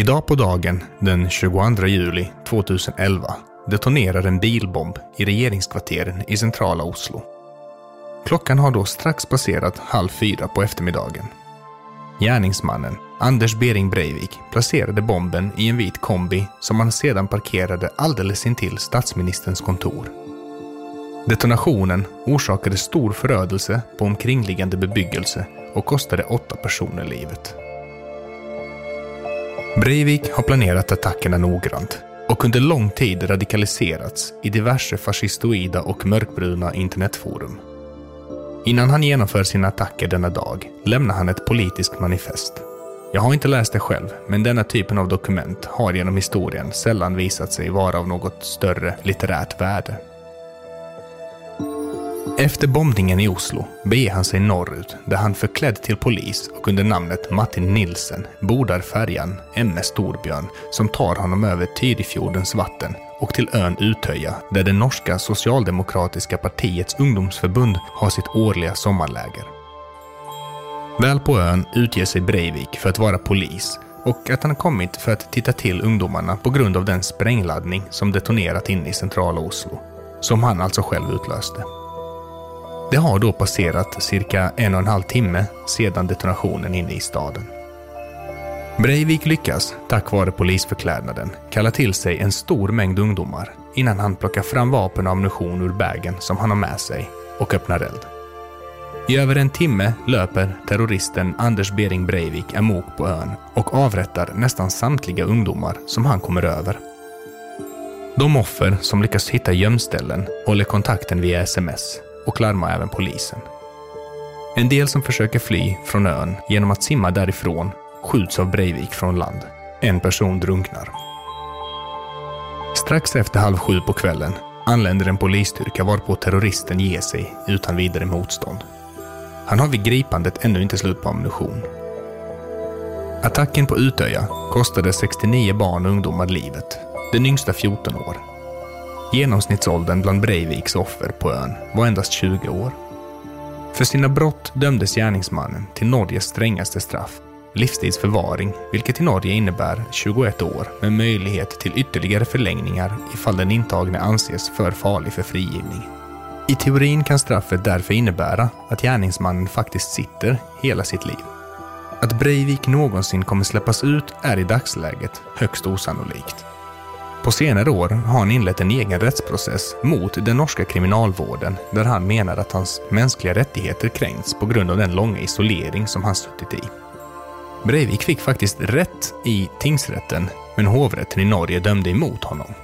Idag på dagen, den 22 juli 2011, detonerar en bilbomb i regeringskvarteren i centrala Oslo. Klockan har då strax passerat halv fyra på eftermiddagen. Gärningsmannen, Anders Bering Breivik, placerade bomben i en vit kombi som han sedan parkerade alldeles intill statsministerns kontor. Detonationen orsakade stor förödelse på omkringliggande bebyggelse och kostade åtta personer livet. Breivik har planerat attackerna noggrant och under lång tid radikaliserats i diverse fascistoida och mörkbruna internetforum. Innan han genomför sina attacker denna dag lämnar han ett politiskt manifest. Jag har inte läst det själv, men denna typen av dokument har genom historien sällan visat sig vara av något större litterärt värde. Efter bombningen i Oslo beger han sig norrut där han förklädd till polis och under namnet Martin Nilsen bordar färjan MS Storbjörn som tar honom över Tyrifjordens vatten och till ön Utöja där det norska socialdemokratiska partiets ungdomsförbund har sitt årliga sommarläger. Väl på ön utger sig Breivik för att vara polis och att han kommit för att titta till ungdomarna på grund av den sprängladdning som detonerat inne i centrala Oslo, som han alltså själv utlöste. Det har då passerat cirka en och en halv timme sedan detonationen inne i staden. Breivik lyckas, tack vare polisförklädnaden, kalla till sig en stor mängd ungdomar innan han plockar fram vapen och ammunition ur bagen som han har med sig och öppnar eld. I över en timme löper terroristen Anders Bering Breivik amok på ön och avrättar nästan samtliga ungdomar som han kommer över. De offer som lyckas hitta gömställen håller kontakten via sms och larmar även polisen. En del som försöker fly från ön genom att simma därifrån skjuts av Breivik från land. En person drunknar. Strax efter halv sju på kvällen anländer en polisstyrka varpå terroristen ger sig utan vidare motstånd. Han har vid gripandet ännu inte slut på ammunition. Attacken på Utöja kostade 69 barn och ungdomar livet, den yngsta 14 år. Genomsnittsåldern bland Breiviks offer på ön var endast 20 år. För sina brott dömdes gärningsmannen till Norges strängaste straff, livstids förvaring, vilket i Norge innebär 21 år med möjlighet till ytterligare förlängningar ifall den intagne anses för farlig för frigivning. I teorin kan straffet därför innebära att gärningsmannen faktiskt sitter hela sitt liv. Att Breivik någonsin kommer släppas ut är i dagsläget högst osannolikt. På senare år har han inlett en egen rättsprocess mot den norska kriminalvården där han menar att hans mänskliga rättigheter kränkts på grund av den långa isolering som han suttit i. Breivik fick faktiskt rätt i tingsrätten, men hovrätten i Norge dömde emot honom.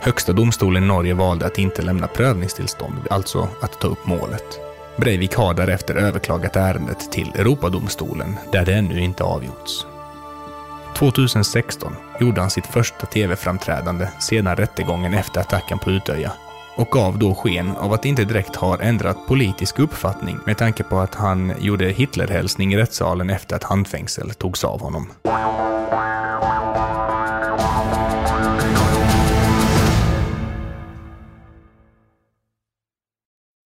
Högsta domstolen i Norge valde att inte lämna prövningstillstånd, alltså att ta upp målet. Breivik har därefter överklagat ärendet till Europadomstolen, där det ännu inte avgjorts. 2016 gjorde han sitt första tv-framträdande sedan rättegången efter attacken på Utöja och gav då sken av att inte direkt har ändrat politisk uppfattning med tanke på att han gjorde Hitlerhälsning i rättssalen efter att handfängsel togs av honom.